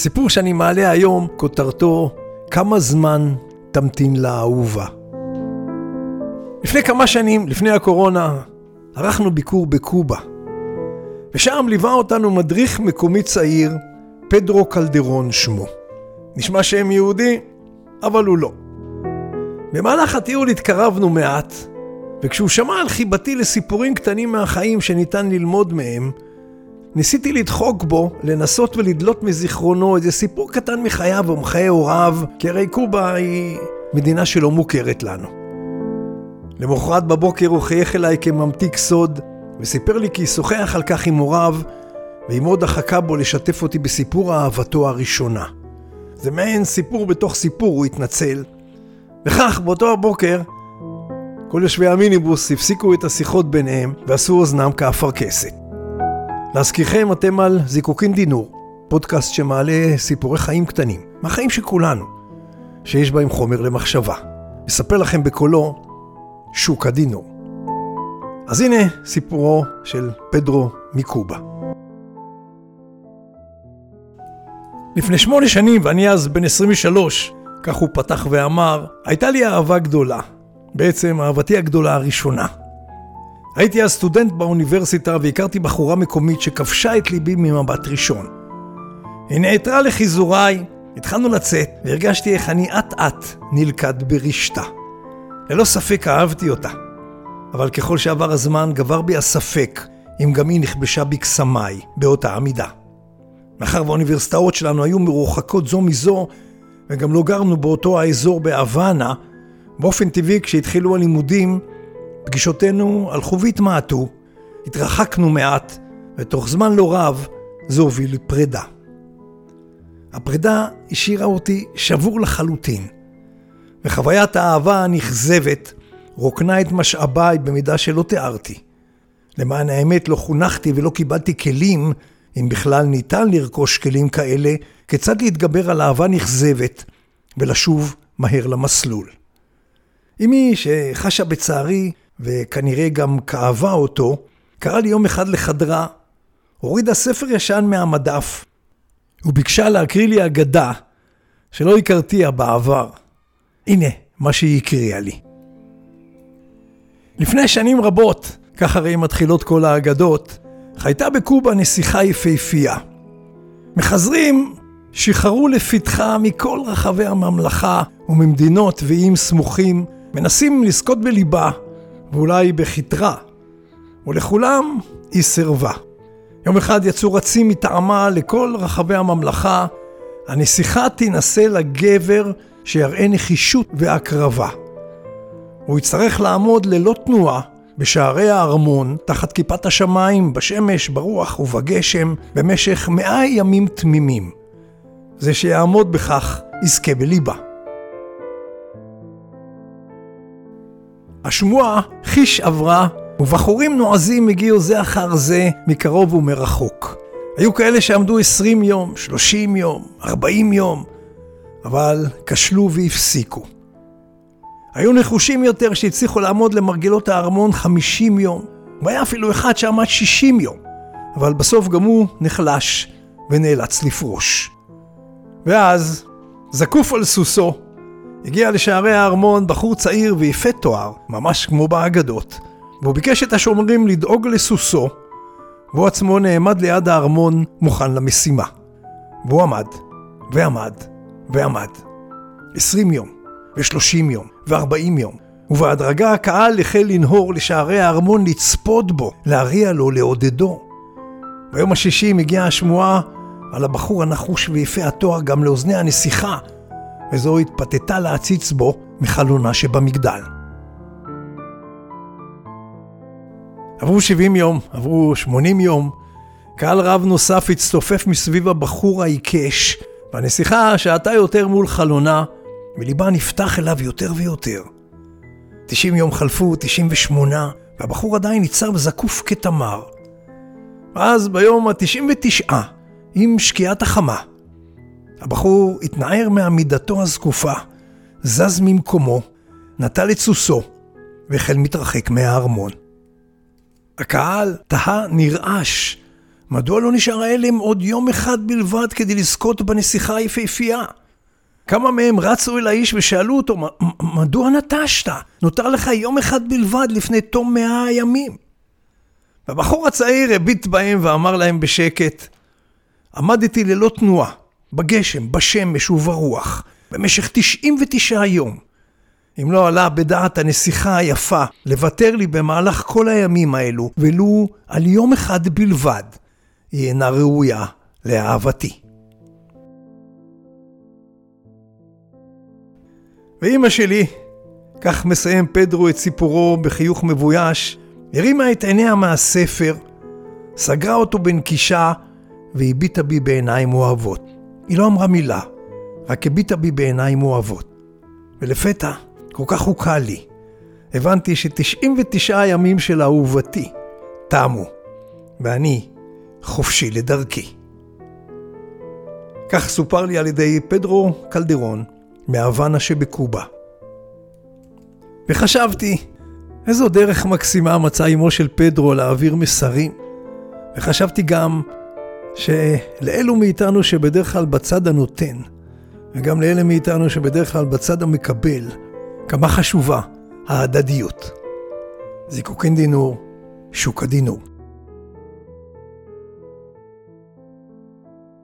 הסיפור שאני מעלה היום, כותרתו כמה זמן תמתין לאהובה. לפני כמה שנים, לפני הקורונה, ערכנו ביקור בקובה. ושם ליווה אותנו מדריך מקומי צעיר, פדרו קלדרון שמו. נשמע שם יהודי, אבל הוא לא. במהלך הטיול התקרבנו מעט, וכשהוא שמע על חיבתי לסיפורים קטנים מהחיים שניתן ללמוד מהם, ניסיתי לדחוק בו, לנסות ולדלות מזיכרונו איזה סיפור קטן מחייו ומחיי הוריו, כי הרי קובה היא מדינה שלא מוכרת לנו. למחרת בבוקר הוא חייך אליי כממתיק סוד, וסיפר לי כי שוחח על כך עם הוריו, ואמו דחקה בו לשתף אותי בסיפור אהבתו הראשונה. זה מעין סיפור בתוך סיפור, הוא התנצל. וכך, באותו הבוקר, כל יושבי המיניבוס הפסיקו את השיחות ביניהם ועשו אוזנם כאפרכסת. להזכירכם, אתם על זיקוקין דינור, פודקאסט שמעלה סיפורי חיים קטנים, מהחיים של כולנו, שיש בהם חומר למחשבה. אספר לכם בקולו שוק הדינור. אז הנה סיפורו של פדרו מקובה. לפני שמונה שנים, ואני אז בן 23, כך הוא פתח ואמר, הייתה לי אהבה גדולה. בעצם אהבתי הגדולה הראשונה. הייתי אז סטודנט באוניברסיטה והכרתי בחורה מקומית שכבשה את ליבי ממבט ראשון. היא נעתרה לחיזוריי, התחלנו לצאת, והרגשתי איך אני אט אט נלכד ברשתה. ללא ספק אהבתי אותה, אבל ככל שעבר הזמן גבר בי הספק אם גם היא נכבשה בקסמיי באותה עמידה. מאחר והאוניברסיטאות שלנו היו מרוחקות זו מזו, וגם לא גרנו באותו האזור בהוואנה, באופן טבעי כשהתחילו הלימודים פגישותינו הלכו והתמעטו, התרחקנו מעט, ותוך זמן לא רב זה הוביל לפרידה. הפרידה השאירה אותי שבור לחלוטין, וחוויית האהבה הנכזבת רוקנה את משאביי במידה שלא תיארתי. למען האמת לא חונכתי ולא קיבלתי כלים, אם בכלל ניתן לרכוש כלים כאלה, כיצד להתגבר על אהבה נכזבת ולשוב מהר למסלול. אמי, שחשה בצערי וכנראה גם כאבה אותו, קרא לי יום אחד לחדרה, הורידה ספר ישן מהמדף, וביקשה להקריא לי אגדה שלא הכרתיה בעבר. הנה מה שהיא הקריאה לי. לפני שנים רבות, כך הרי מתחילות כל האגדות, חייתה בקובה נסיכה יפהפייה. מחזרים שחררו לפתחה מכל רחבי הממלכה וממדינות ואיים סמוכים, מנסים לזכות בליבה ואולי בכתרה, ולכולם היא סירבה. יום אחד יצאו רצים מטעמה לכל רחבי הממלכה, הנסיכה תינשא לגבר שיראה נחישות והקרבה. הוא יצטרך לעמוד ללא תנועה בשערי הארמון, תחת כיפת השמיים, בשמש, ברוח ובגשם, במשך מאה ימים תמימים. זה שיעמוד בכך יזכה בליבה. השמועה חיש עברה, ובחורים נועזים הגיעו זה אחר זה, מקרוב ומרחוק. היו כאלה שעמדו 20 יום, 30 יום, 40 יום, אבל כשלו והפסיקו. היו נחושים יותר שהצליחו לעמוד למרגלות הארמון 50 יום, והיה אפילו אחד שעמד 60 יום, אבל בסוף גם הוא נחלש ונאלץ לפרוש. ואז, זקוף על סוסו, הגיע לשערי הארמון בחור צעיר ויפה תואר, ממש כמו באגדות, והוא ביקש את השומרים לדאוג לסוסו, והוא עצמו נעמד ליד הארמון מוכן למשימה. והוא עמד, ועמד, ועמד. עשרים יום, ושלושים יום, וארבעים יום, ובהדרגה הקהל החל לנהור לשערי הארמון לצפות בו, להריע לו, לעודדו. ביום השישי מגיעה השמועה על הבחור הנחוש ויפה התואר גם לאוזני הנסיכה, וזו התפתתה להציץ בו מחלונה שבמגדל. עברו 70 יום, עברו 80 יום, קהל רב נוסף הצטופף מסביב הבחור העיקש, והנסיכה שעתה יותר מול חלונה, וליבה נפתח אליו יותר ויותר. 90 יום חלפו, 98, והבחור עדיין ניצב זקוף כתמר. אז ביום ה-99, עם שקיעת החמה, הבחור התנער מעמידתו הזקופה, זז ממקומו, נטל את סוסו, והחל מתרחק מהארמון. הקהל תהה נרעש, מדוע לא נשאר ההלם עוד יום אחד בלבד כדי לזכות בנסיכה היפהפייה? כמה מהם רצו אל האיש ושאלו אותו, מדוע נטשת? נותר לך יום אחד בלבד לפני תום מאה הימים. הבחור הצעיר הביט בהם ואמר להם בשקט, עמדתי ללא תנועה, בגשם, בשמש וברוח, במשך 99 יום. אם לא עלה בדעת הנסיכה היפה לוותר לי במהלך כל הימים האלו, ולו על יום אחד בלבד, היא אינה ראויה לאהבתי. ואימא שלי, כך מסיים פדרו את סיפורו בחיוך מבויש, הרימה את עיניה מהספר, סגרה אותו בנקישה והביטה בי בעיניים אוהבות. היא לא אמרה מילה, רק הביטה בי בעיניים אוהבות. ולפתע, כל כך הוקל לי, הבנתי ש-99 הימים של אהובתי תמו, ואני חופשי לדרכי. כך סופר לי על ידי פדרו קלדרון מהוואנה שבקובה. וחשבתי, איזו דרך מקסימה מצא אמו של פדרו להעביר מסרים. וחשבתי גם שלאלו מאיתנו שבדרך כלל בצד הנותן, וגם לאלה מאיתנו שבדרך כלל בצד המקבל, כמה חשובה ההדדיות. זיקוקין דינור, שוק הדינור.